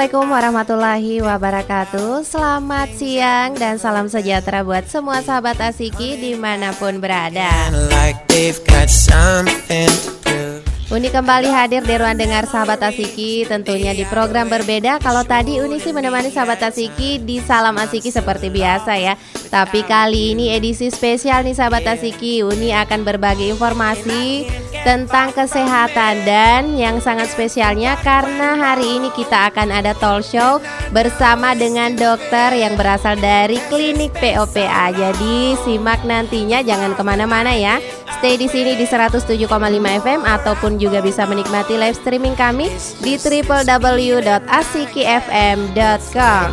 Assalamualaikum warahmatullahi wabarakatuh. Selamat siang dan salam sejahtera buat semua sahabat Asiki di mana pun berada Uni kembali hadir di ruang dengar sahabat Asiki Tentunya di program berbeda. Kalau tadi Uni sih menemani sahabat Asiki di Salam Asiki seperti biasa ya. Tapi kali ini edisi spesial nih sahabat Asiki Uni akan berbagi informasi tentang kesehatan Dan yang sangat spesialnya karena hari ini kita akan ada talk show Bersama dengan dokter yang berasal dari klinik POPA Jadi simak nantinya jangan ke mana-mana ya Stay di sini di 107,5 FM ataupun juga bisa menikmati live streaming kami di www.asikifm.com.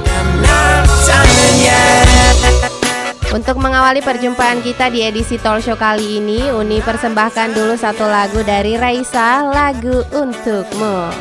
Untuk mengawali perjumpaan kita di edisi Talk Show kali ini, Uni persembahkan dulu satu lagu dari Raisa, lagu Untukmu.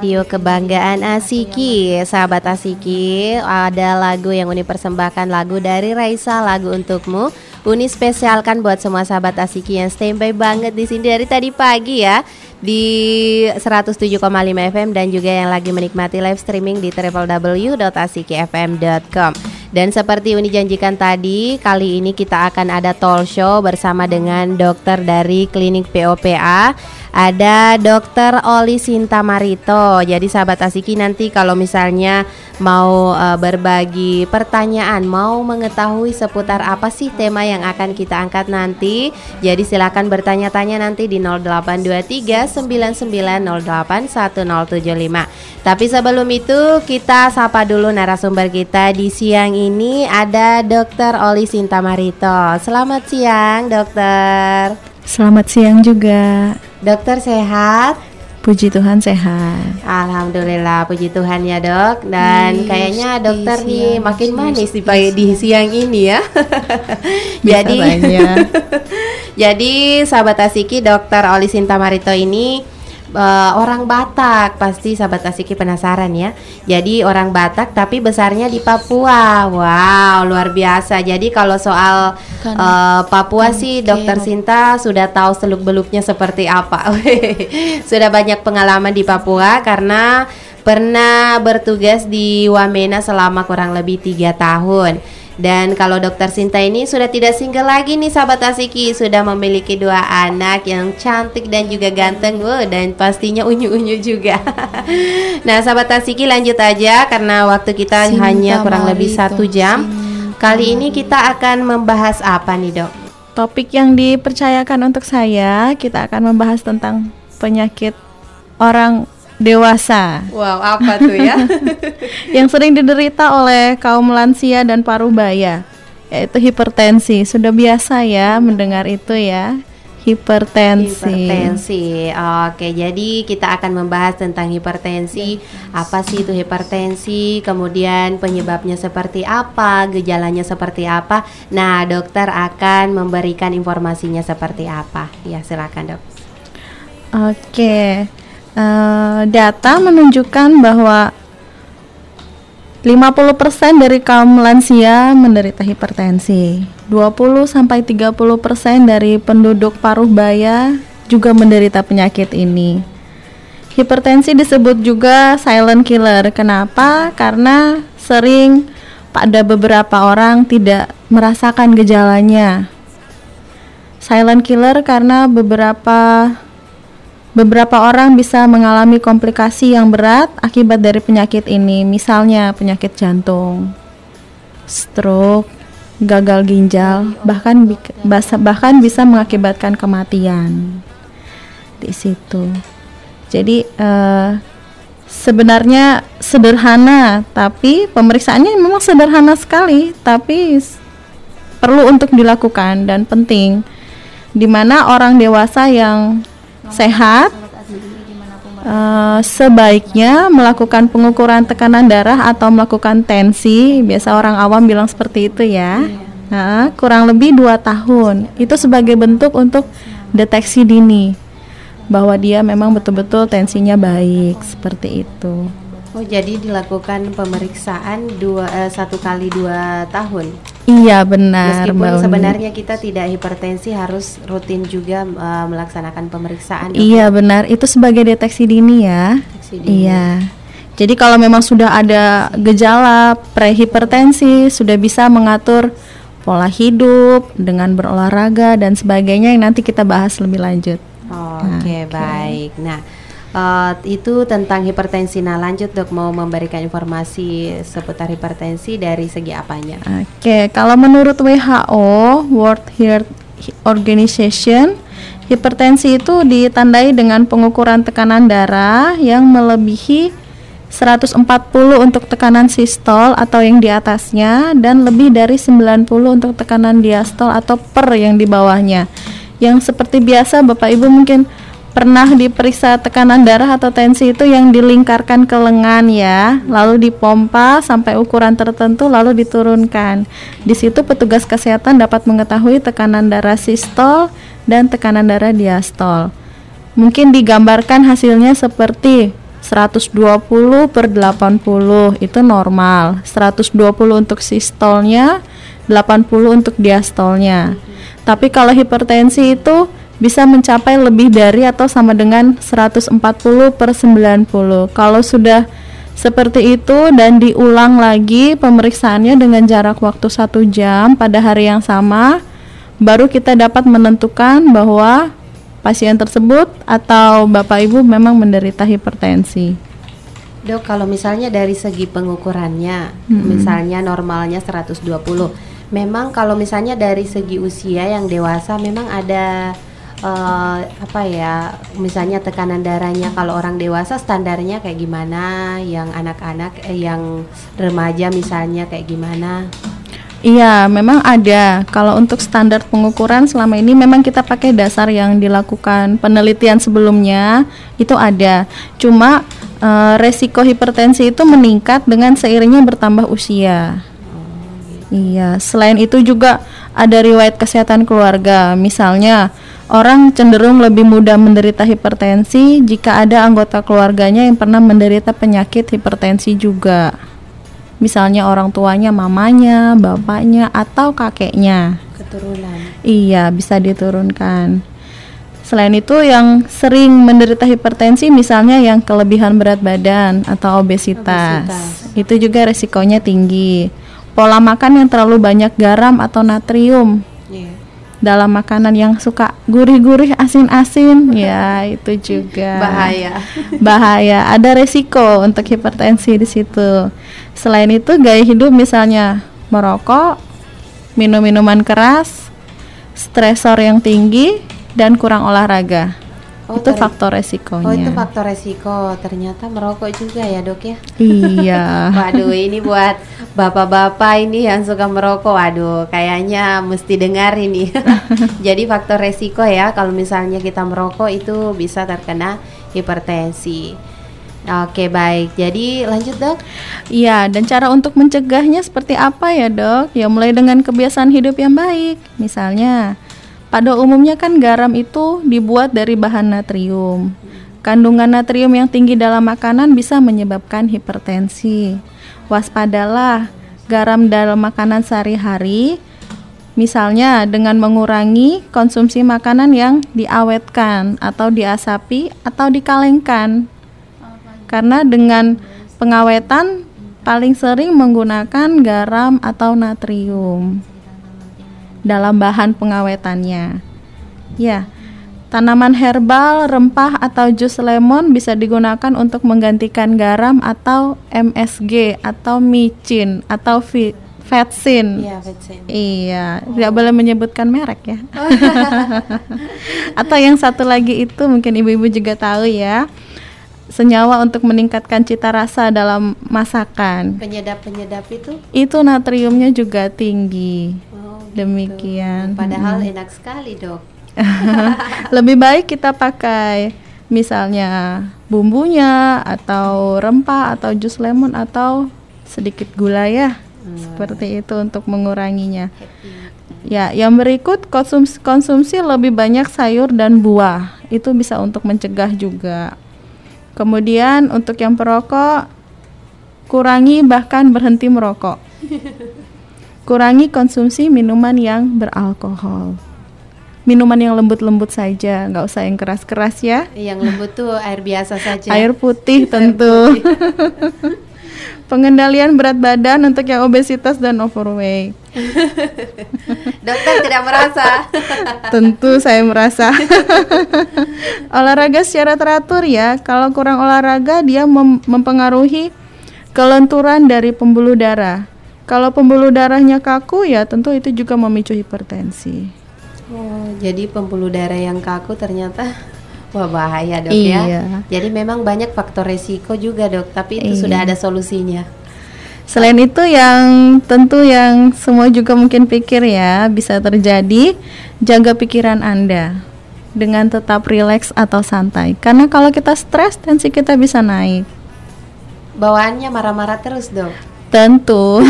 Radio Kebanggaan Asiki. Sahabat Asiki Ada lagu yang Uni persembahkan Lagu dari Raisa Lagu untukmu. Uni spesialkan buat semua sahabat Asiki Yang standby banget di sini dari tadi pagi ya Di 107,5 FM Dan juga yang lagi menikmati live streaming Di www.asikifm.com dan seperti Uni janjikan tadi, kali ini kita akan ada talk show bersama dengan dokter dari klinik POPA ada Dokter Oli Sinta Marito. Jadi sahabat Asiki nanti kalau misalnya mau uh, berbagi pertanyaan, mau mengetahui seputar apa sih tema yang akan kita angkat nanti, jadi silakan bertanya-tanya nanti di 0823 99081075. Tapi sebelum itu kita sapa dulu narasumber kita di siang ini ada Dokter Oli Sinta Marito. Selamat siang, Dokter. Selamat siang juga. Dokter sehat? Puji Tuhan sehat. Alhamdulillah, puji Tuhan ya dok. Dan yes, kayaknya dokter nih makin manis di pagi di siang ini ya. jadi, jadi sahabat Asiki, dokter Oli Sinta Marito ini uh, orang Batak pasti sahabat Asiki penasaran ya. Jadi orang Batak tapi besarnya di Papua. Wow, luar biasa. Jadi kalau soal kan, uh, Papua kan, sih Dokter Sinta sudah tahu seluk-beluknya seperti apa. sudah banyak pengalaman di Papua karena pernah bertugas di Wamena selama kurang lebih tiga tahun. Dan kalau dokter Sinta ini sudah tidak single lagi nih sahabat Asiki. Sudah memiliki dua anak yang cantik dan juga ganteng. Wow, Dan pastinya unyu-unyu juga. Nah sahabat Asiki lanjut aja. Karena waktu kita Sinta hanya kurang lebih satu jam. Sinta. Kali ini kita akan membahas apa nih dok? Topik yang dipercayakan untuk saya Kita akan membahas tentang penyakit orang dewasa. Wow, apa tuh ya? yang sering diderita oleh kaum lansia dan parubaya, yaitu hipertensi. Sudah biasa ya mendengar itu ya. Hipertensi. Hipertensi. Oke, jadi kita akan membahas tentang hipertensi. Apa sih itu hipertensi? Kemudian penyebabnya seperti apa? Gejalanya seperti apa? Nah, dokter akan memberikan informasinya seperti apa. Ya, silakan, Dok. Oke uh, data menunjukkan bahwa 50% dari kaum lansia menderita hipertensi. 20 sampai 30% dari penduduk paruh baya juga menderita penyakit ini. Hipertensi disebut juga silent killer. Kenapa? Karena sering pada beberapa orang tidak merasakan gejalanya. Silent killer karena beberapa Beberapa orang bisa mengalami komplikasi yang berat akibat dari penyakit ini, misalnya penyakit jantung, stroke, gagal ginjal, bahkan bahkan bisa mengakibatkan kematian. Di situ. Jadi uh, sebenarnya sederhana, tapi pemeriksaannya memang sederhana sekali, tapi perlu untuk dilakukan dan penting. Di mana orang dewasa yang sehat. Uh, sebaiknya melakukan pengukuran tekanan darah atau melakukan tensi. Biasa orang awam bilang seperti itu ya. Nah, kurang lebih dua tahun. Itu sebagai bentuk untuk deteksi dini bahwa dia memang betul-betul tensinya baik seperti itu. Oh jadi dilakukan pemeriksaan dua uh, satu kali dua tahun. Iya benar. Meskipun Mbak sebenarnya kita tidak hipertensi harus rutin juga uh, melaksanakan pemeriksaan. Iya benar itu sebagai deteksi dini ya. Deteksi dini. Iya. Jadi kalau memang sudah ada gejala prehipertensi sudah bisa mengatur pola hidup dengan berolahraga dan sebagainya yang nanti kita bahas lebih lanjut. Oh, Oke okay, okay. baik. Nah Uh, itu tentang hipertensi. Nah, lanjut dok mau memberikan informasi seputar hipertensi dari segi apanya? Oke, okay, kalau menurut WHO World Health Organization, hipertensi itu ditandai dengan pengukuran tekanan darah yang melebihi 140 untuk tekanan sistol atau yang di atasnya dan lebih dari 90 untuk tekanan diastol atau per yang di bawahnya. Yang seperti biasa Bapak Ibu mungkin pernah diperiksa tekanan darah atau tensi itu yang dilingkarkan ke lengan ya, lalu dipompa sampai ukuran tertentu lalu diturunkan. Di situ petugas kesehatan dapat mengetahui tekanan darah sistol dan tekanan darah diastol. mungkin digambarkan hasilnya seperti 120 per 80 itu normal 120 untuk sistolnya 80 untuk diastolnya tapi kalau hipertensi itu bisa mencapai lebih dari atau sama dengan 140 per 90 kalau sudah seperti itu dan diulang lagi pemeriksaannya dengan jarak waktu satu jam pada hari yang sama, baru kita dapat menentukan bahwa pasien tersebut atau bapak ibu memang menderita hipertensi. Dok, kalau misalnya dari segi pengukurannya, hmm. misalnya normalnya 120, memang kalau misalnya dari segi usia yang dewasa memang ada uh, apa ya misalnya tekanan darahnya kalau orang dewasa standarnya kayak gimana yang anak-anak eh, yang remaja misalnya kayak gimana Iya, memang ada. Kalau untuk standar pengukuran selama ini memang kita pakai dasar yang dilakukan penelitian sebelumnya itu ada. Cuma uh, resiko hipertensi itu meningkat dengan seiringnya bertambah usia. Iya, selain itu juga ada riwayat kesehatan keluarga. Misalnya Orang cenderung lebih mudah menderita hipertensi jika ada anggota keluarganya yang pernah menderita penyakit hipertensi juga. Misalnya orang tuanya, mamanya, bapaknya, atau kakeknya. Keturunan. Iya, bisa diturunkan. Selain itu yang sering menderita hipertensi misalnya yang kelebihan berat badan atau obesitas. obesitas. Itu juga resikonya tinggi. Pola makan yang terlalu banyak garam atau natrium. Dalam makanan yang suka gurih-gurih asin-asin. Ya itu juga. Bahaya. Bahaya. Ada resiko untuk hipertensi di situ. Selain itu gaya hidup misalnya merokok minum minuman keras stresor yang tinggi dan kurang olahraga Oh, itu faktor resikonya. Oh, itu faktor resiko. Ternyata merokok juga ya, Dok ya? Iya. Waduh, ini buat bapak-bapak ini yang suka merokok. Waduh, kayaknya mesti dengar ini. Jadi faktor resiko ya kalau misalnya kita merokok itu bisa terkena hipertensi. Oke baik, jadi lanjut dok. Iya, dan cara untuk mencegahnya seperti apa ya dok? Ya mulai dengan kebiasaan hidup yang baik. Misalnya, pada umumnya kan garam itu dibuat dari bahan natrium. Kandungan natrium yang tinggi dalam makanan bisa menyebabkan hipertensi. Waspadalah garam dalam makanan sehari-hari, misalnya dengan mengurangi konsumsi makanan yang diawetkan atau diasapi atau dikalengkan. Karena dengan pengawetan paling sering menggunakan garam atau natrium dalam bahan pengawetannya. Ya, tanaman herbal, rempah atau jus lemon bisa digunakan untuk menggantikan garam atau MSG atau micin atau vetsin. Iya, vetsin. Iya, oh. tidak boleh menyebutkan merek ya. atau yang satu lagi itu mungkin ibu-ibu juga tahu ya senyawa untuk meningkatkan cita rasa dalam masakan. Penyedap-penyedap itu? Itu natriumnya juga tinggi. Oh, gitu. Demikian. Padahal hmm. enak sekali, Dok. Lebih baik kita pakai misalnya bumbunya atau rempah atau jus lemon atau sedikit gula ya. Hmm. Seperti itu untuk menguranginya. Ya, yang berikut konsumsi, konsumsi lebih banyak sayur dan buah. Itu bisa untuk mencegah juga. Kemudian untuk yang perokok kurangi bahkan berhenti merokok. Kurangi konsumsi minuman yang beralkohol. Minuman yang lembut-lembut saja, nggak usah yang keras-keras ya. Yang lembut tuh air biasa saja. Air putih tentu. Air putih. Pengendalian berat badan untuk yang obesitas dan overweight. Dokter tidak merasa. Tentu saya merasa. olahraga secara teratur ya. Kalau kurang olahraga dia mem mempengaruhi kelenturan dari pembuluh darah. Kalau pembuluh darahnya kaku ya tentu itu juga memicu hipertensi. Oh, jadi pembuluh darah yang kaku ternyata Wah bahaya dok ya. iya. ya. Jadi memang banyak faktor resiko juga dok, tapi itu iya. sudah ada solusinya. Selain itu yang tentu yang semua juga mungkin pikir ya bisa terjadi, jaga pikiran Anda dengan tetap rileks atau santai. Karena kalau kita stres tensi kita bisa naik. Bawaannya marah-marah terus dok. Tentu.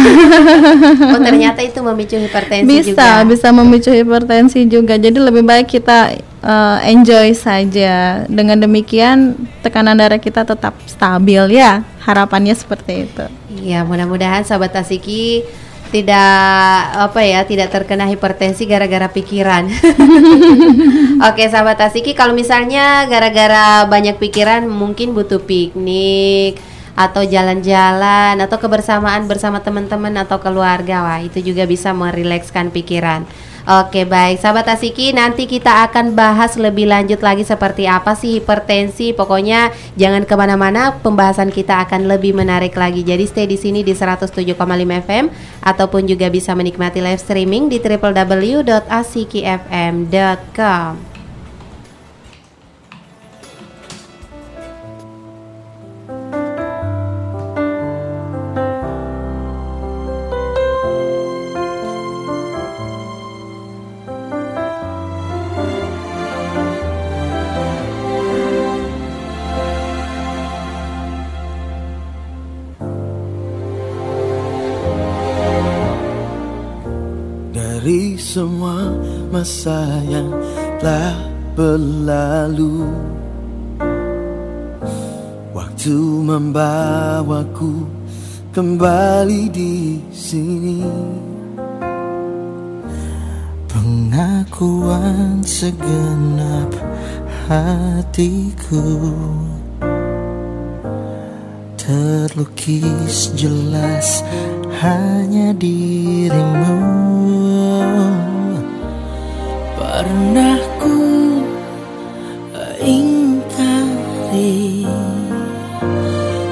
oh ternyata itu memicu hipertensi bisa, juga. Bisa, bisa memicu hipertensi juga. Jadi lebih baik kita uh, enjoy saja. Dengan demikian tekanan darah kita tetap stabil ya. Harapannya seperti itu. Iya, mudah-mudahan sahabat Tasiki tidak apa ya tidak terkena hipertensi gara-gara pikiran. Oke sahabat Tasiki kalau misalnya gara-gara banyak pikiran mungkin butuh piknik atau jalan-jalan atau kebersamaan bersama teman-teman atau keluarga wah itu juga bisa merilekskan pikiran. Oke baik sahabat Asiki nanti kita akan bahas lebih lanjut lagi seperti apa sih hipertensi pokoknya jangan ke mana-mana pembahasan kita akan lebih menarik lagi jadi stay di sini di 107,5 FM ataupun juga bisa menikmati live streaming di www.asikifm.com. masa yang telah berlalu. Waktu membawaku kembali di sini. Pengakuan segenap hatiku Terlukis jelas hanya dirimu pernah ingkari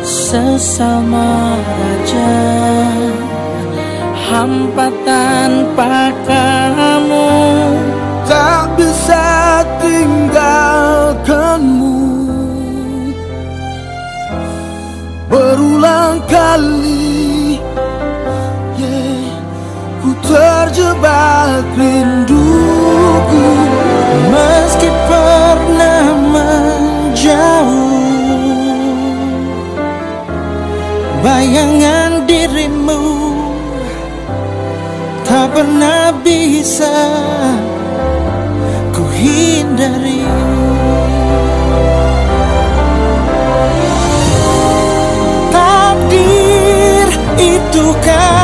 sesama raja hampa tanpa kamu. Tak bisa tinggalkanmu. Berulang kali yeah, ku terjebak rinduku itu kamu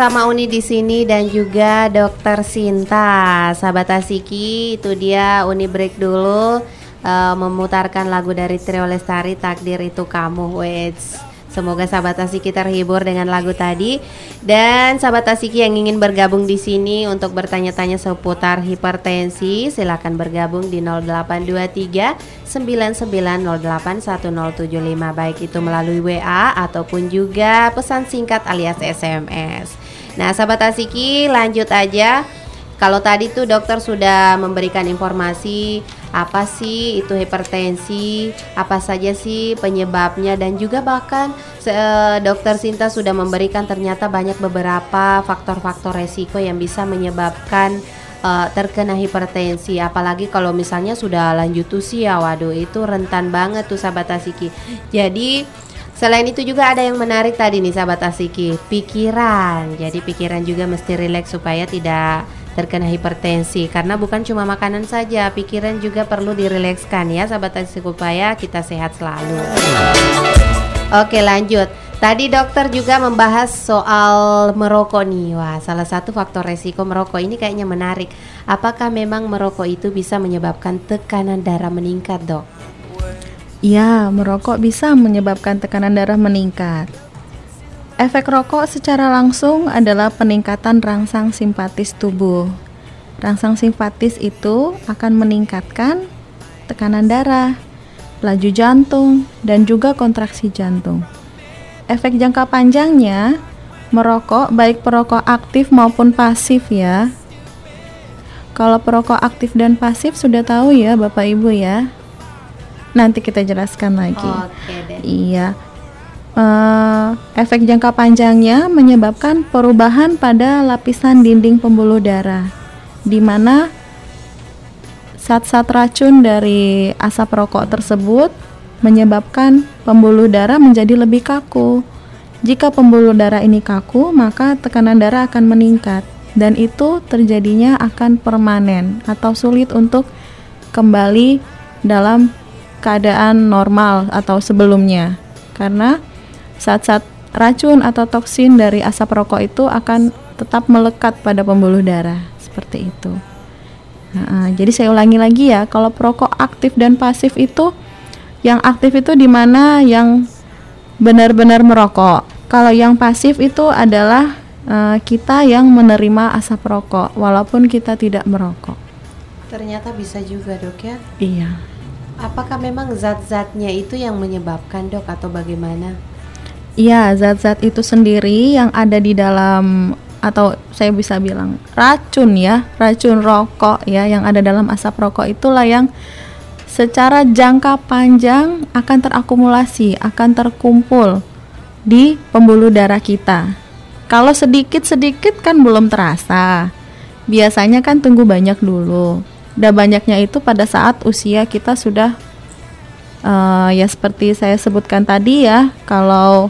bersama Uni di sini dan juga Dokter Sinta. Sahabat Asiki, itu dia Uni break dulu uh, memutarkan lagu dari Trio Lestari Takdir itu kamu. Wait. Semoga sahabat Asiki terhibur dengan lagu tadi dan sahabat Asiki yang ingin bergabung di sini untuk bertanya-tanya seputar hipertensi silakan bergabung di 0823 99081075 baik itu melalui WA ataupun juga pesan singkat alias SMS. Nah, sahabat Asiki lanjut aja kalau tadi tuh dokter sudah memberikan informasi apa sih itu hipertensi, apa saja sih penyebabnya dan juga bahkan uh, dokter Sinta sudah memberikan ternyata banyak beberapa faktor-faktor resiko yang bisa menyebabkan uh, terkena hipertensi apalagi kalau misalnya sudah lanjut usia waduh itu rentan banget tuh sahabat Asiki. Jadi Selain itu juga ada yang menarik tadi nih sahabat Asiki, pikiran. Jadi pikiran juga mesti rileks supaya tidak terkena hipertensi karena bukan cuma makanan saja, pikiran juga perlu dirilekskan ya sahabat supaya kita sehat selalu. Oke lanjut. Tadi dokter juga membahas soal merokok nih. Wah, salah satu faktor resiko merokok ini kayaknya menarik. Apakah memang merokok itu bisa menyebabkan tekanan darah meningkat, Dok? Iya, merokok bisa menyebabkan tekanan darah meningkat. Efek rokok secara langsung adalah peningkatan rangsang simpatis tubuh. Rangsang simpatis itu akan meningkatkan tekanan darah, laju jantung, dan juga kontraksi jantung. Efek jangka panjangnya, merokok baik perokok aktif maupun pasif ya. Kalau perokok aktif dan pasif sudah tahu ya Bapak Ibu ya. Nanti kita jelaskan lagi. Deh. Iya uh, efek jangka panjangnya menyebabkan perubahan pada lapisan dinding pembuluh darah, di mana zat-zat racun dari asap rokok tersebut menyebabkan pembuluh darah menjadi lebih kaku. Jika pembuluh darah ini kaku, maka tekanan darah akan meningkat dan itu terjadinya akan permanen atau sulit untuk kembali dalam keadaan normal atau sebelumnya. Karena Saat-saat racun atau toksin dari asap rokok itu akan tetap melekat pada pembuluh darah seperti itu. Nah, jadi saya ulangi lagi ya, kalau perokok aktif dan pasif itu yang aktif itu di mana yang benar-benar merokok. Kalau yang pasif itu adalah uh, kita yang menerima asap rokok walaupun kita tidak merokok. Ternyata bisa juga, Dok ya? Iya. Apakah memang zat-zatnya itu yang menyebabkan, Dok, atau bagaimana? Iya, zat-zat itu sendiri yang ada di dalam atau saya bisa bilang racun ya, racun rokok ya yang ada dalam asap rokok itulah yang secara jangka panjang akan terakumulasi, akan terkumpul di pembuluh darah kita. Kalau sedikit-sedikit kan belum terasa. Biasanya kan tunggu banyak dulu. Dan banyaknya itu pada saat usia kita sudah uh, ya seperti saya sebutkan tadi ya, kalau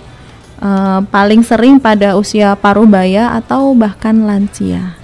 uh, paling sering pada usia paruh baya atau bahkan lansia.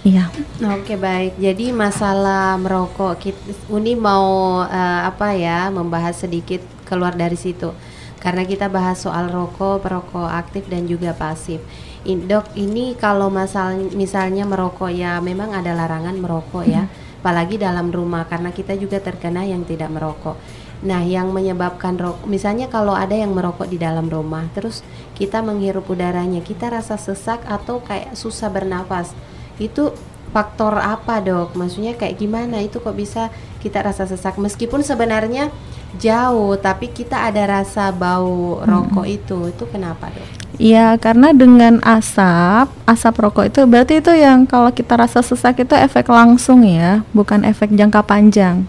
Iya. Oke baik. Jadi masalah merokok, kita, Uni mau uh, apa ya membahas sedikit keluar dari situ. Karena kita bahas soal rokok, perokok aktif dan juga pasif. In, dok, ini kalau masal misalnya merokok ya memang ada larangan merokok ya, hmm. Apalagi dalam rumah karena kita juga terkena yang tidak merokok. Nah, yang menyebabkan rokok, misalnya kalau ada yang merokok di dalam rumah, terus kita menghirup udaranya, kita rasa sesak atau kayak susah bernafas, itu faktor apa dok? Maksudnya kayak gimana? Itu kok bisa kita rasa sesak? Meskipun sebenarnya jauh, tapi kita ada rasa bau rokok hmm. itu, itu kenapa dok? Iya, karena dengan asap, asap rokok itu berarti itu yang kalau kita rasa sesak itu efek langsung ya, bukan efek jangka panjang.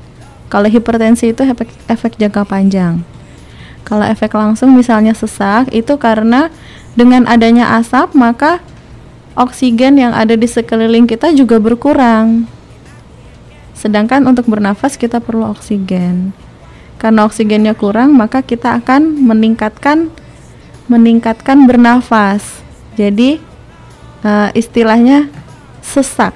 Kalau hipertensi itu efek, efek jangka panjang. Kalau efek langsung misalnya sesak itu karena dengan adanya asap maka oksigen yang ada di sekeliling kita juga berkurang. Sedangkan untuk bernafas kita perlu oksigen. Karena oksigennya kurang maka kita akan meningkatkan meningkatkan bernafas. Jadi uh, istilahnya sesak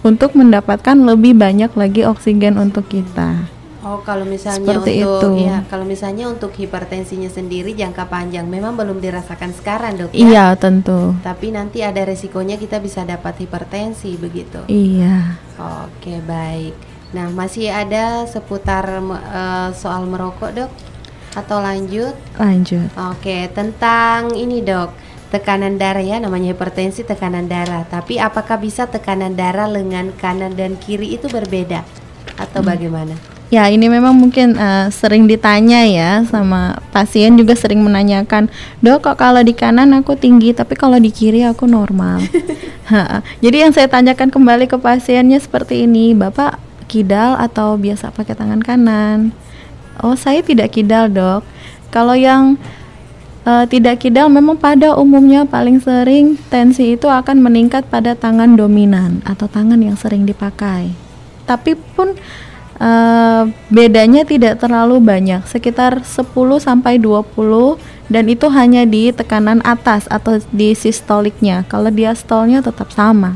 untuk mendapatkan lebih banyak lagi oksigen untuk kita. Oh, kalau misalnya Seperti untuk itu. ya, kalau misalnya untuk hipertensinya sendiri jangka panjang memang belum dirasakan sekarang, Dok. ya? Iya, tentu. Tapi nanti ada resikonya kita bisa dapat hipertensi begitu. Iya. Oke, baik. Nah, masih ada seputar eh, soal merokok, Dok? Atau lanjut? Lanjut. Oke, tentang ini, Dok. Tekanan darah ya, namanya hipertensi tekanan darah. Tapi apakah bisa tekanan darah lengan kanan dan kiri itu berbeda atau bagaimana? Ya, ini memang mungkin eh, sering ditanya ya sama pasien juga sering menanyakan, "Dok, kok kalau di kanan aku tinggi, tapi kalau di kiri aku normal?" Jadi yang saya tanyakan kembali ke pasiennya seperti ini, "Bapak kidal atau biasa pakai tangan kanan?" "Oh, saya tidak kidal, Dok." Kalau yang eh, tidak kidal memang pada umumnya paling sering tensi itu akan meningkat pada tangan dominan atau tangan yang sering dipakai. Tapi pun eh, bedanya tidak terlalu banyak, sekitar 10 sampai 20 dan itu hanya di tekanan atas atau di sistoliknya. Kalau diastolnya tetap sama.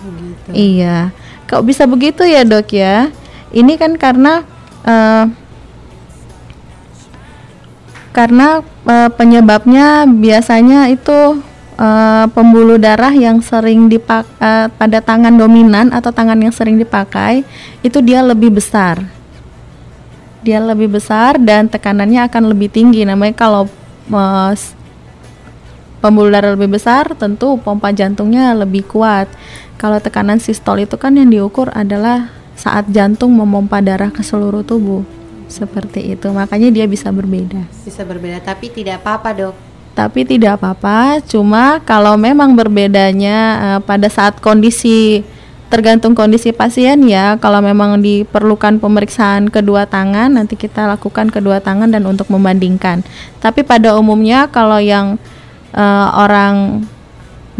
Begitu. Iya. Kok bisa begitu ya, Dok ya? Ini kan karena eh, karena eh, penyebabnya biasanya itu eh, pembuluh darah yang sering dipakai pada tangan dominan atau tangan yang sering dipakai itu dia lebih besar. Dia lebih besar dan tekanannya akan lebih tinggi. Namanya kalau eh, s- pembuluh darah lebih besar, tentu pompa jantungnya lebih kuat. Kalau tekanan sistol itu kan yang diukur adalah saat jantung memompa darah ke seluruh tubuh. Seperti itu. Makanya dia bisa berbeda. Bisa berbeda, tapi tidak apa-apa, Dok. Tapi tidak apa-apa, cuma kalau memang berbedanya eh, pada saat kondisi tergantung kondisi pasien ya. Kalau memang diperlukan pemeriksaan kedua tangan, nanti kita lakukan kedua tangan dan untuk membandingkan. Tapi pada umumnya kalau yang eh, orang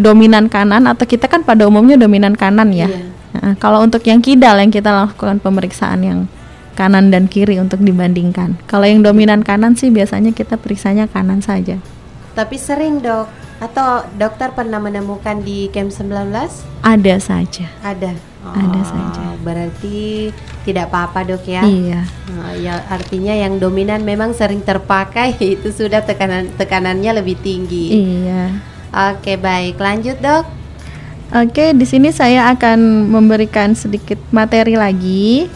dominan kanan atau kita kan pada umumnya dominan kanan ya. Iya. Nah, kalau untuk yang kidal yang kita lakukan pemeriksaan yang kanan dan kiri untuk dibandingkan. Kalau yang dominan kanan sih biasanya kita periksanya kanan saja. Tapi sering, Dok. Atau dokter pernah menemukan di camp 19? Ada saja. Ada. Ada Oh, saja. Berarti tidak apa-apa, Dok ya. Iya. Nah, ya artinya yang dominan memang sering terpakai itu sudah tekanan tekanannya lebih tinggi. Iya. Oke, baik. Lanjut, Dok. Oke, di sini saya akan memberikan sedikit materi lagi.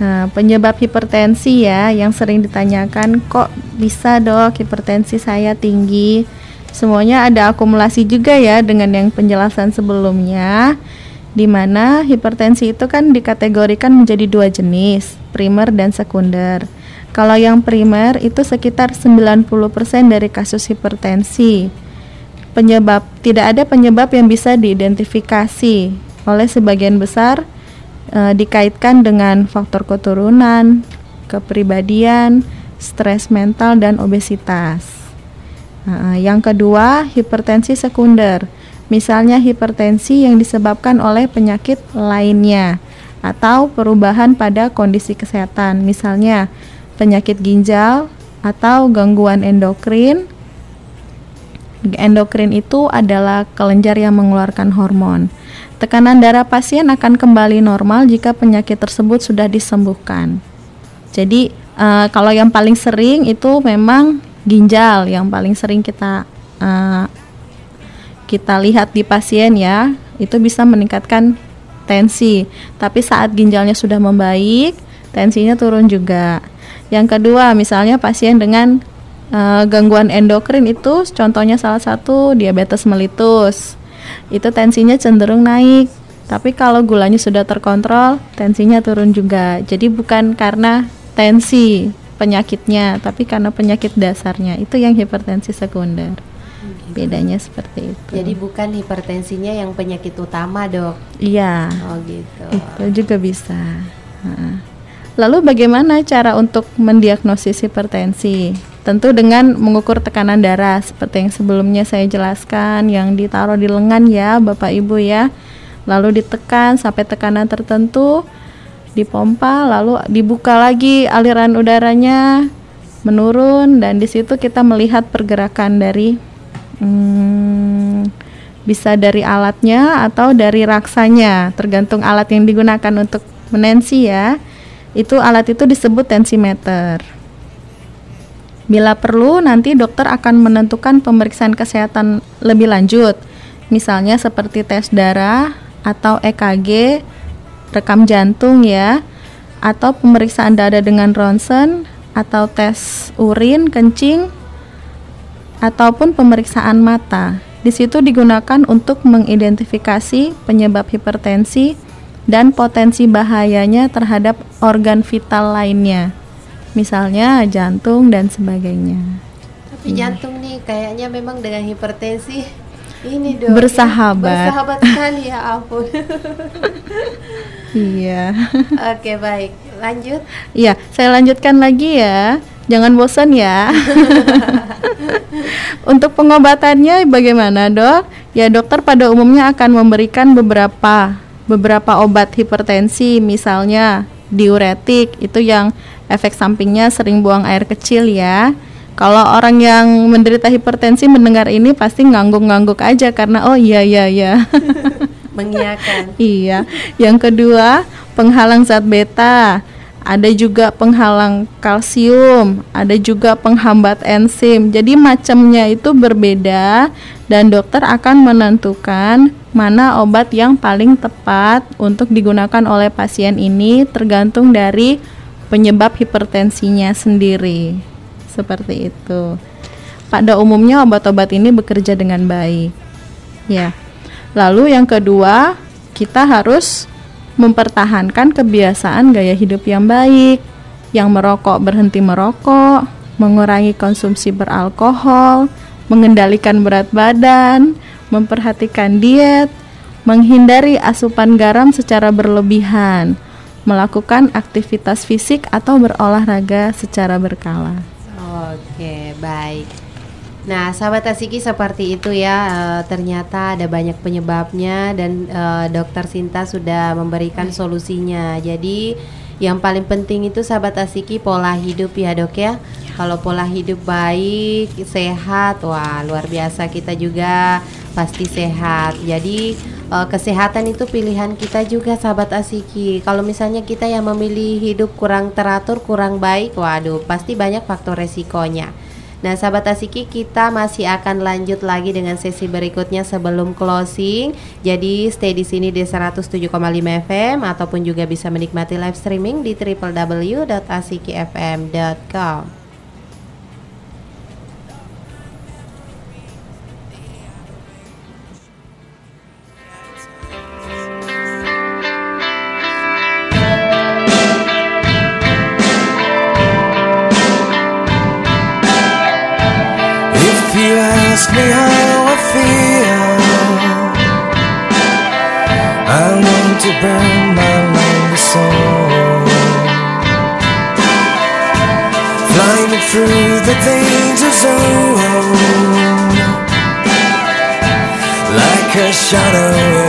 Nah, penyebab hipertensi ya yang sering ditanyakan kok bisa dok hipertensi saya tinggi. Semuanya ada akumulasi juga ya dengan yang penjelasan sebelumnya di mana hipertensi itu kan dikategorikan menjadi dua jenis, primer dan sekunder. Kalau yang primer itu sekitar 90% dari kasus hipertensi penyebab tidak ada penyebab yang bisa diidentifikasi oleh sebagian besar eh, dikaitkan dengan faktor keturunan, kepribadian, stres mental dan obesitas. Nah, yang kedua, hipertensi sekunder. Misalnya hipertensi yang disebabkan oleh penyakit lainnya atau perubahan pada kondisi kesehatan, misalnya penyakit ginjal atau gangguan endokrin Endokrin itu adalah kelenjar yang mengeluarkan hormon. Tekanan darah pasien akan kembali normal jika penyakit tersebut sudah disembuhkan. Jadi, eh, kalau yang paling sering itu memang ginjal yang paling sering kita eh, kita lihat di pasien ya, itu bisa meningkatkan tensi. Tapi saat ginjalnya sudah membaik, tensinya turun juga. Yang kedua, misalnya pasien dengan Eh, gangguan endokrin itu contohnya salah satu diabetes mellitus. Itu tensinya cenderung naik. Tapi kalau gulanya sudah terkontrol, tensinya turun juga. Jadi bukan karena tensi penyakitnya, tapi karena penyakit dasarnya. Itu yang hipertensi sekunder. Bedanya seperti itu. Jadi bukan hipertensinya yang penyakit utama, Dok. iya, Oh, gitu. itu juga bisa. Nah. Lalu bagaimana cara untuk mendiagnosis hipertensi? Tentu dengan mengukur tekanan darah seperti yang sebelumnya saya jelaskan yang ditaruh di lengan ya Bapak Ibu ya. Lalu ditekan sampai tekanan tertentu, dipompa lalu dibuka lagi aliran udaranya menurun dan di situ kita melihat pergerakan dari hmm, bisa dari alatnya atau dari raksanya tergantung alat yang digunakan untuk menensi ya Itu alat itu disebut tensimeter. Bila perlu, nanti dokter akan menentukan pemeriksaan kesehatan lebih lanjut, misalnya seperti tes darah atau EKG, rekam jantung ya, atau pemeriksaan dada dengan ronsen, atau tes urin, kencing, ataupun pemeriksaan mata. Di situ digunakan untuk mengidentifikasi penyebab hipertensi dan potensi bahayanya terhadap organ vital lainnya misalnya jantung dan sebagainya. Tapi jantung nih kayaknya memang dengan hipertensi ini dong bersahabat. Bersahabat sekali ya ampun. iya. Oke baik, lanjut. Iya, saya lanjutkan lagi ya. Jangan bosan ya. Untuk pengobatannya bagaimana, Dok? Ya, dokter pada umumnya akan memberikan beberapa beberapa obat hipertensi, misalnya diuretik, itu yang efek sampingnya sering buang air kecil ya. Kalau orang yang menderita hipertensi mendengar ini pasti ngangguk-ngangguk aja karena oh iya iya iya. Mengiyakan. iya. Yang kedua, penghalang zat beta. Ada juga penghalang kalsium, ada juga penghambat enzim. Jadi macamnya itu berbeda dan dokter akan menentukan mana obat yang paling tepat untuk digunakan oleh pasien ini tergantung dari penyebab hipertensinya sendiri. Seperti itu. Pada umumnya obat-obat ini bekerja dengan baik. Ya. Lalu yang kedua, kita harus mempertahankan kebiasaan gaya hidup yang baik. Yang merokok berhenti merokok, mengurangi konsumsi beralkohol, mengendalikan berat badan, memperhatikan diet, menghindari asupan garam secara berlebihan, melakukan aktivitas fisik atau berolahraga secara berkala. Oke, baik. Nah, sahabat Asiki seperti itu ya. E, ternyata ada banyak penyebabnya dan e, dokter Sinta sudah memberikan solusinya. Jadi, yang paling penting itu sahabat Asiki pola hidup ya, Dok ya. Kalau pola hidup baik, sehat, wah luar biasa kita juga pasti sehat. Jadi, uh, kesehatan itu pilihan kita juga sahabat asiki kalau misalnya kita yang memilih hidup kurang teratur kurang baik waduh pasti banyak faktor resikonya Nah, sahabat Asiki, kita masih akan lanjut lagi dengan sesi berikutnya sebelum closing. Jadi, stay di sini di 107,5 FM ataupun juga bisa menikmati live streaming di www.asikifm.com. the danger zone. Like a shadow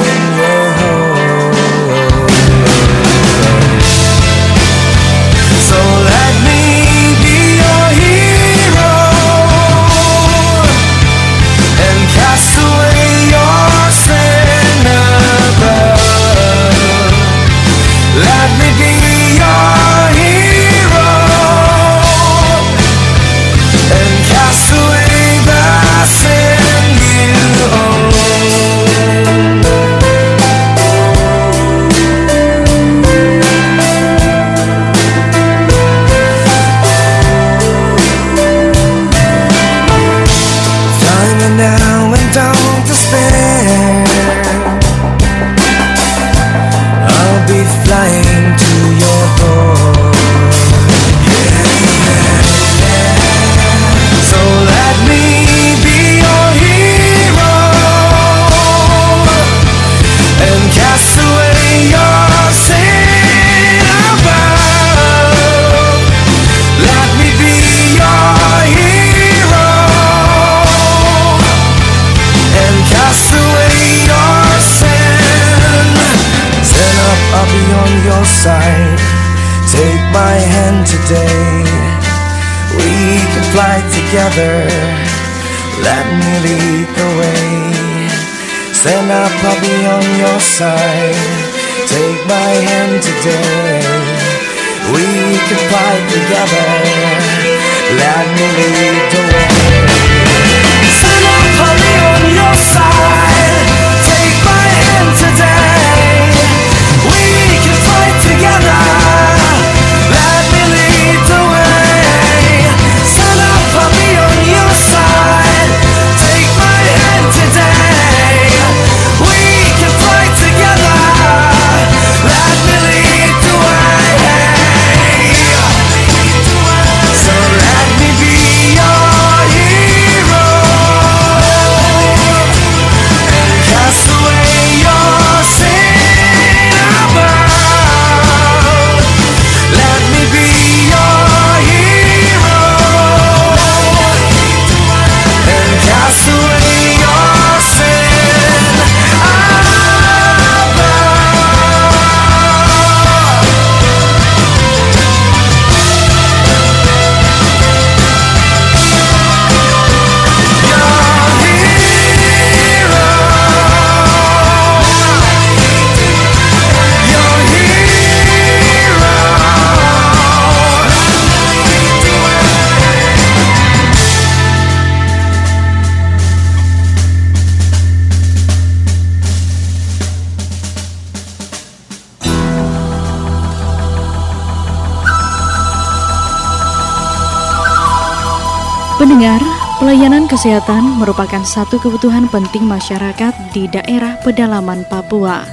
kesehatan merupakan satu kebutuhan penting masyarakat di daerah pedalaman Papua.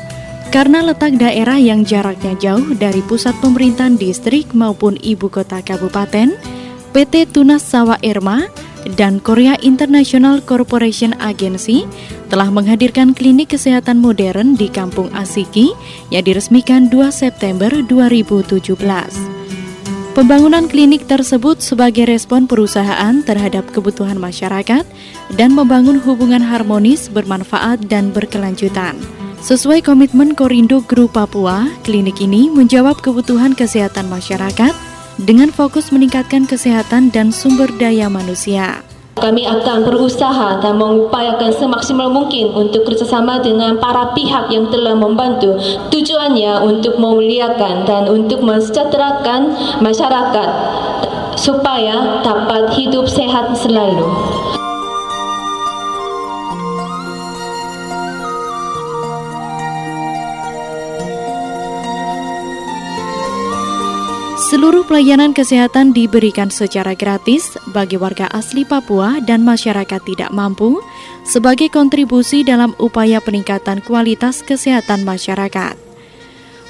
Karena letak daerah yang jaraknya jauh dari pusat pemerintahan distrik maupun ibu kota kabupaten, PT Tunas Sawa Irma dan Korea International Corporation Agency telah menghadirkan klinik kesehatan modern di Kampung Asiki yang diresmikan 2 September 2017. Pembangunan klinik tersebut sebagai respon perusahaan terhadap kebutuhan masyarakat dan membangun hubungan harmonis, bermanfaat, dan berkelanjutan. Sesuai komitmen Korindo Group Papua, klinik ini menjawab kebutuhan kesehatan masyarakat dengan fokus meningkatkan kesehatan dan sumber daya manusia. Kami akan berusaha dan mengupayakan semaksimal mungkin untuk kerjasama dengan para pihak yang telah membantu. Tujuannya untuk memuliakan dan untuk mensejahterakan masyarakat supaya dapat hidup sehat selalu. Seluruh pelayanan kesehatan diberikan secara gratis bagi warga asli Papua dan masyarakat tidak mampu sebagai kontribusi dalam upaya peningkatan kualitas kesehatan masyarakat.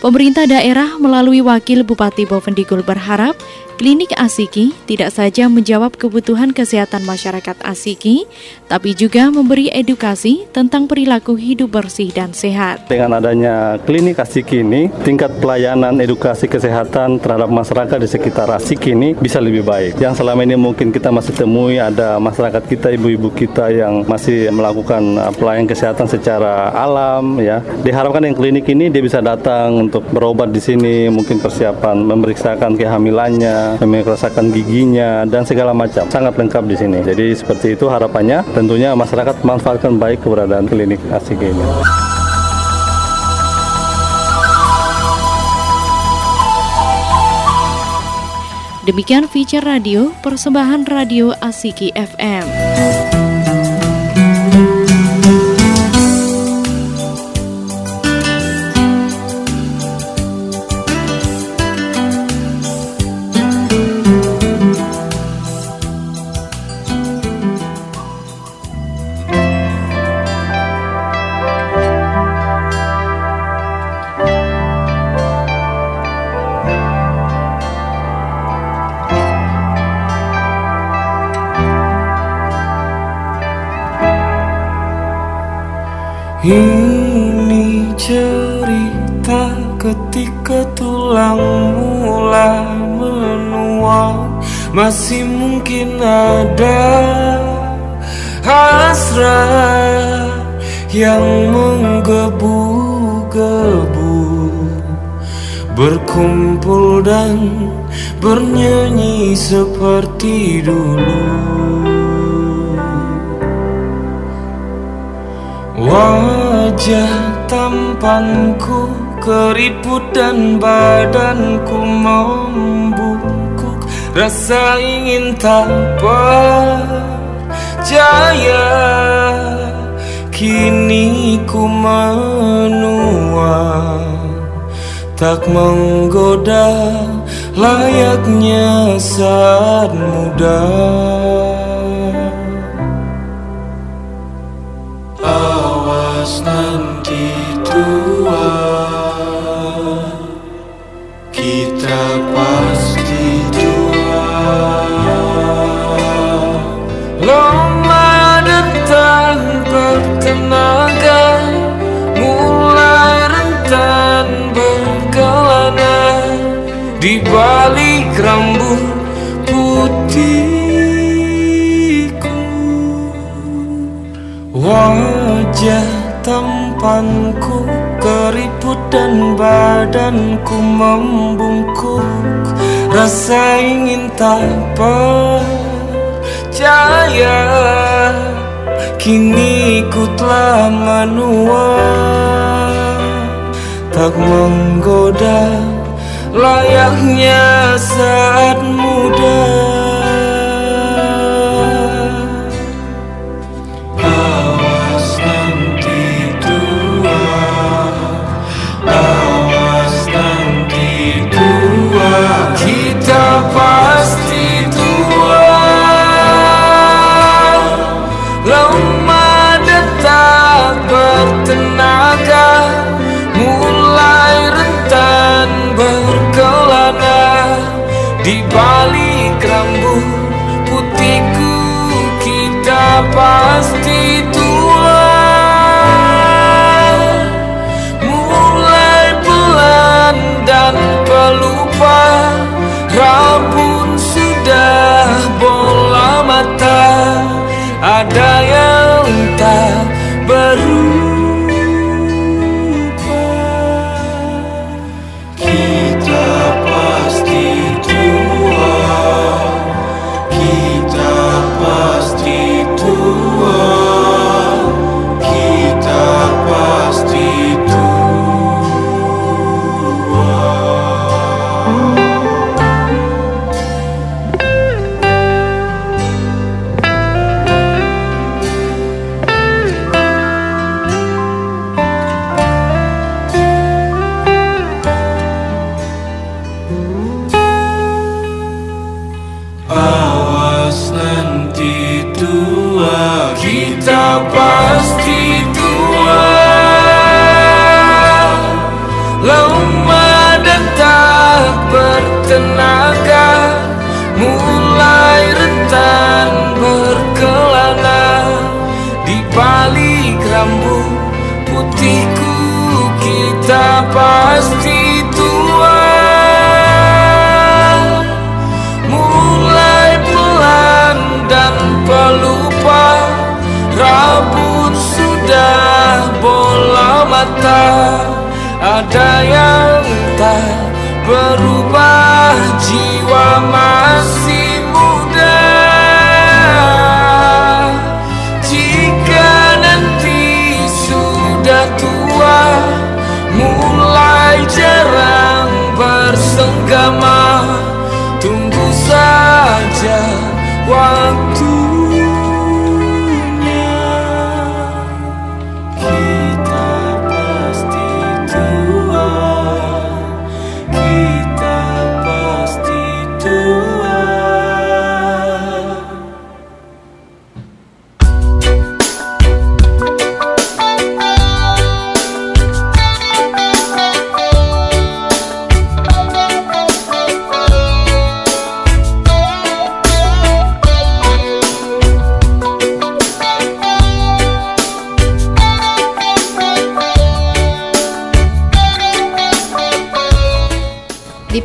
Pemerintah daerah melalui Wakil Bupati Bovendigul berharap klinik Asiki tidak saja menjawab kebutuhan kesehatan masyarakat Asiki, tapi juga memberi edukasi tentang perilaku hidup bersih dan sehat. Dengan adanya klinik Asiki ini, tingkat pelayanan edukasi kesehatan terhadap masyarakat di sekitar Asiki ini bisa lebih baik. Yang selama ini mungkin kita masih temui ada masyarakat kita, ibu-ibu kita yang masih melakukan uh, pelayanan kesehatan secara alam ya. Diharapkan yang klinik ini dia bisa datang untuk berobat di sini, mungkin persiapan memeriksakan kehamilannya, memeriksakan giginya dan segala macam. Sangat lengkap di sini. Jadi seperti itu harapannya tentunya masyarakat manfaatkan baik keberadaan klinik Asiki ini. Demikian feature radio persembahan radio Asiki FM. Berkumpul dan bernyanyi seperti dulu. Wajah tampanku keriput dan badanku membuk Rasa ingin tak percaya Kini ku menua Tak menggoda layaknya saat muda. Awas nanti tua Kita pasti tua Lama datang bertenaga Di balik rambut putihku. Wajah tampanku keriput dan badanku membungkuk. Rasa ingin tak percaya Kini ku telah menua. Tak menggoda layaknya saat muda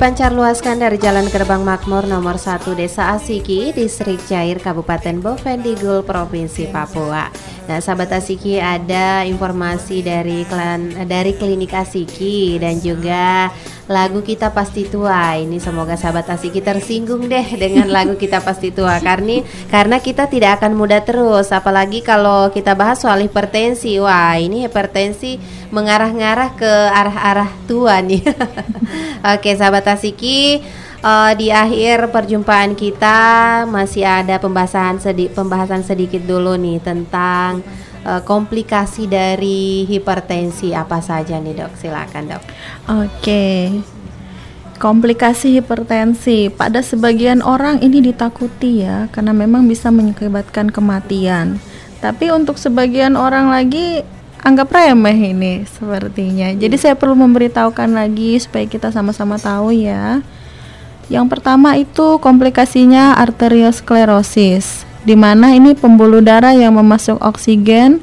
Dipancar luaskan dari Jalan Gerbang Makmur nomor 1 Desa Asiki, Distrik Cair, Kabupaten Bovendigul, Provinsi Papua. Nah, sahabat Asiki ada informasi dari klan, dari klinik Asiki dan juga lagu kita pasti tua. Ini semoga sahabat Asiki tersinggung deh dengan lagu kita pasti tua karena karena kita tidak akan muda terus. Apalagi kalau kita bahas soal hipertensi. Wah, ini hipertensi mengarah-ngarah ke arah-arah tua nih. Oke, sahabat Asiki uh, di akhir perjumpaan kita masih ada pembahasan sedi pembahasan sedikit dulu nih tentang uh, komplikasi dari hipertensi apa saja nih dok? Silakan dok. Oke. Komplikasi hipertensi. Pada sebagian orang ini ditakuti ya karena memang bisa mengakibatkan kematian. Tapi untuk sebagian orang lagi anggap remeh ini sepertinya. Jadi saya perlu memberitahukan lagi supaya kita sama-sama tahu ya. Yang pertama itu komplikasinya arteriosklerosis, di mana ini pembuluh darah yang memasuk oksigen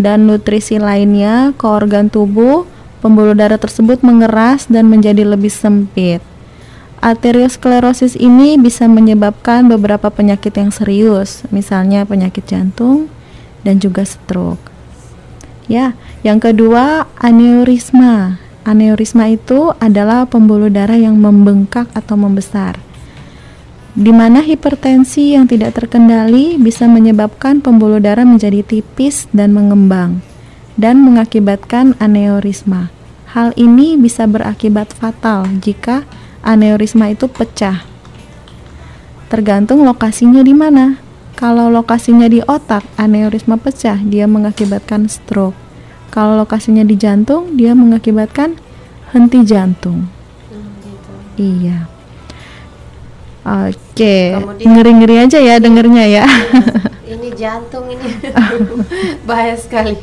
dan nutrisi lainnya ke organ tubuh. Pembuluh darah tersebut mengeras dan menjadi lebih sempit. Arteriosklerosis ini bisa menyebabkan beberapa penyakit yang serius, misalnya penyakit jantung dan juga stroke. Ya, yang kedua aneurisma. Aneurisma itu adalah pembuluh darah yang membengkak atau membesar. Di mana hipertensi yang tidak terkendali bisa menyebabkan pembuluh darah menjadi tipis dan mengembang dan mengakibatkan aneurisma. Hal ini bisa berakibat fatal jika aneurisma itu pecah. Tergantung lokasinya di mana. Kalau lokasinya di otak, aneurisma pecah, dia mengakibatkan stroke. Kalau lokasinya di jantung, dia mengakibatkan henti jantung. Hmm, gitu. Iya. Oke, ngeri-ngeri aja ya dengernya ya. Ini jantung ini bahaya sekali.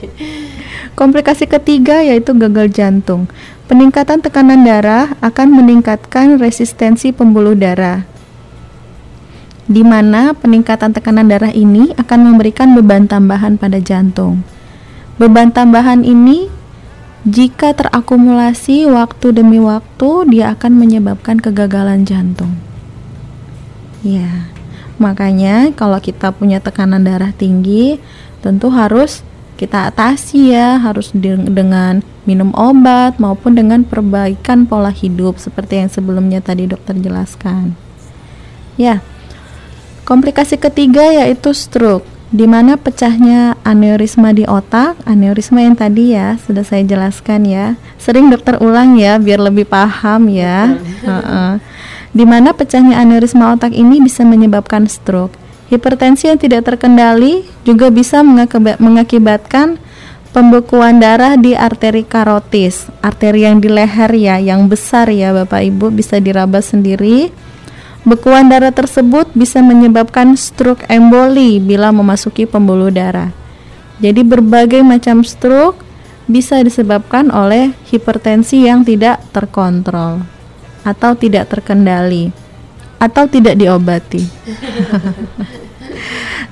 Komplikasi ketiga yaitu gagal jantung. Peningkatan tekanan darah akan meningkatkan resistensi pembuluh darah. Di mana peningkatan tekanan darah ini akan memberikan beban tambahan pada jantung. Beban tambahan ini jika terakumulasi waktu demi waktu dia akan menyebabkan kegagalan jantung. Ya. Makanya kalau kita punya tekanan darah tinggi tentu harus kita atasi ya, harus dengan minum obat maupun dengan perbaikan pola hidup seperti yang sebelumnya tadi dokter jelaskan. Ya. Komplikasi ketiga yaitu stroke di mana pecahnya aneurisma di otak, aneurisma yang tadi ya sudah saya jelaskan ya. Sering dokter ulang ya biar lebih paham ya. uh -uh. Di mana pecahnya aneurisma otak ini bisa menyebabkan stroke. Hipertensi yang tidak terkendali juga bisa mengakibatkan pembekuan darah di arteri karotis, arteri yang di leher ya, yang besar ya Bapak Ibu bisa diraba sendiri Bekuan darah tersebut bisa menyebabkan stroke emboli bila memasuki pembuluh darah. Jadi berbagai macam stroke bisa disebabkan oleh hipertensi yang tidak terkontrol atau tidak terkendali atau tidak diobati.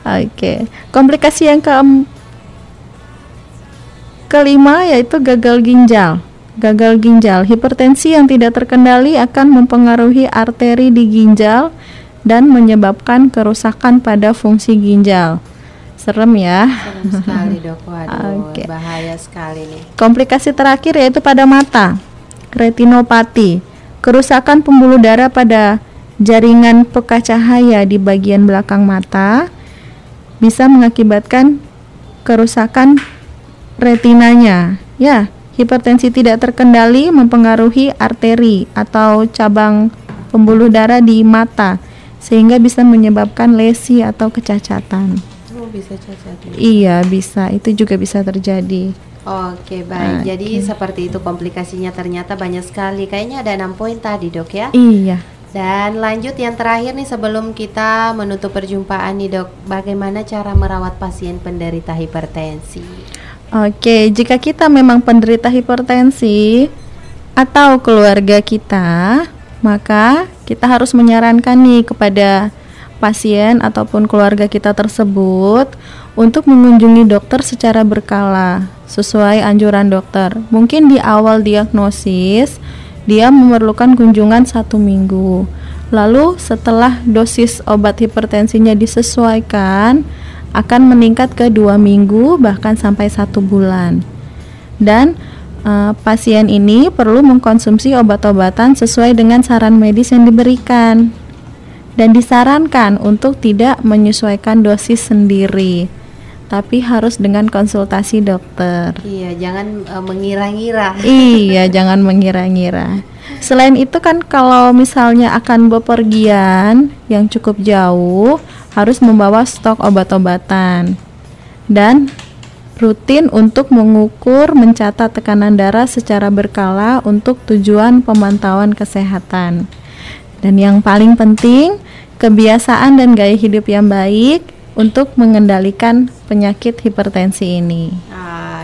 Oke, okay. komplikasi yang ke kelima yaitu gagal ginjal gagal ginjal. Hipertensi yang tidak terkendali akan mempengaruhi arteri di ginjal dan menyebabkan kerusakan pada fungsi ginjal. Serem ya. Serem sekali dok, waduh okay. bahaya sekali nih. Komplikasi terakhir yaitu pada mata, retinopati, kerusakan pembuluh darah pada jaringan peka cahaya di bagian belakang mata bisa mengakibatkan kerusakan retinanya. Ya, Hipertensi tidak terkendali mempengaruhi arteri atau cabang pembuluh darah di mata sehingga bisa menyebabkan lesi atau kecacatan. Bisa cacat. Ya? Iya, bisa. Itu juga bisa terjadi. Oke, baik. Okay. Jadi seperti itu komplikasinya ternyata banyak sekali. Kayaknya ada enam poin tadi, Dok ya? Iya. Dan lanjut yang terakhir nih sebelum kita menutup perjumpaan nih, Dok. Bagaimana cara merawat pasien penderita hipertensi? Oke, jika kita memang penderita hipertensi atau keluarga kita, maka kita harus menyarankan nih kepada pasien ataupun keluarga kita tersebut untuk mengunjungi dokter secara berkala sesuai anjuran dokter. Mungkin di awal diagnosis dia memerlukan kunjungan satu minggu. Lalu setelah dosis obat hipertensinya disesuaikan, akan meningkat ke dua minggu bahkan sampai satu bulan. Dan uh, pasien ini perlu mengkonsumsi obat-obatan sesuai dengan saran medis yang diberikan dan disarankan untuk tidak menyesuaikan dosis sendiri tapi harus dengan konsultasi dokter. Iya, jangan uh, mengira-ngira. iya, jangan mengira-ngira. Selain itu kan kalau misalnya akan bepergian yang cukup jauh harus membawa stok obat-obatan dan rutin untuk mengukur mencatat tekanan darah secara berkala untuk tujuan pemantauan kesehatan. Dan yang paling penting, kebiasaan dan gaya hidup yang baik untuk mengendalikan penyakit hipertensi ini.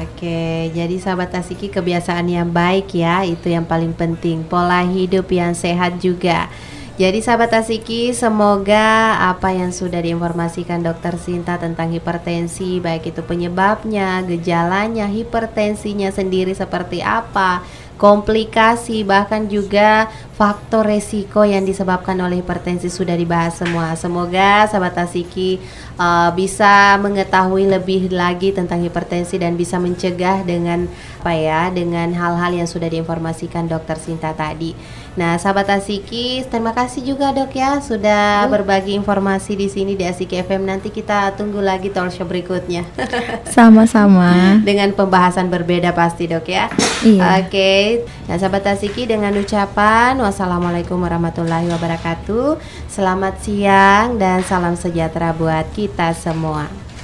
Oke, jadi sahabat Tasiki kebiasaan yang baik ya, itu yang paling penting. Pola hidup yang sehat juga. Jadi sahabat Tasiki, semoga apa yang sudah diinformasikan dokter Sinta tentang hipertensi, baik itu penyebabnya, gejalanya, hipertensinya sendiri seperti apa, komplikasi bahkan juga faktor resiko yang disebabkan oleh hipertensi sudah dibahas semua. Semoga sahabat Tasiki uh, bisa mengetahui lebih lagi tentang hipertensi dan bisa mencegah dengan apa ya dengan hal-hal yang sudah diinformasikan dokter Sinta tadi. Nah, sahabat Asiki, terima kasih juga dok ya sudah berbagi informasi di sini di Asiki FM. Nanti kita tunggu lagi talk show berikutnya. Sama-sama. dengan pembahasan berbeda pasti dok ya. Iya. Oke, nah sahabat Asiki dengan ucapan wassalamualaikum warahmatullahi wabarakatuh. Selamat siang dan salam sejahtera buat kita semua.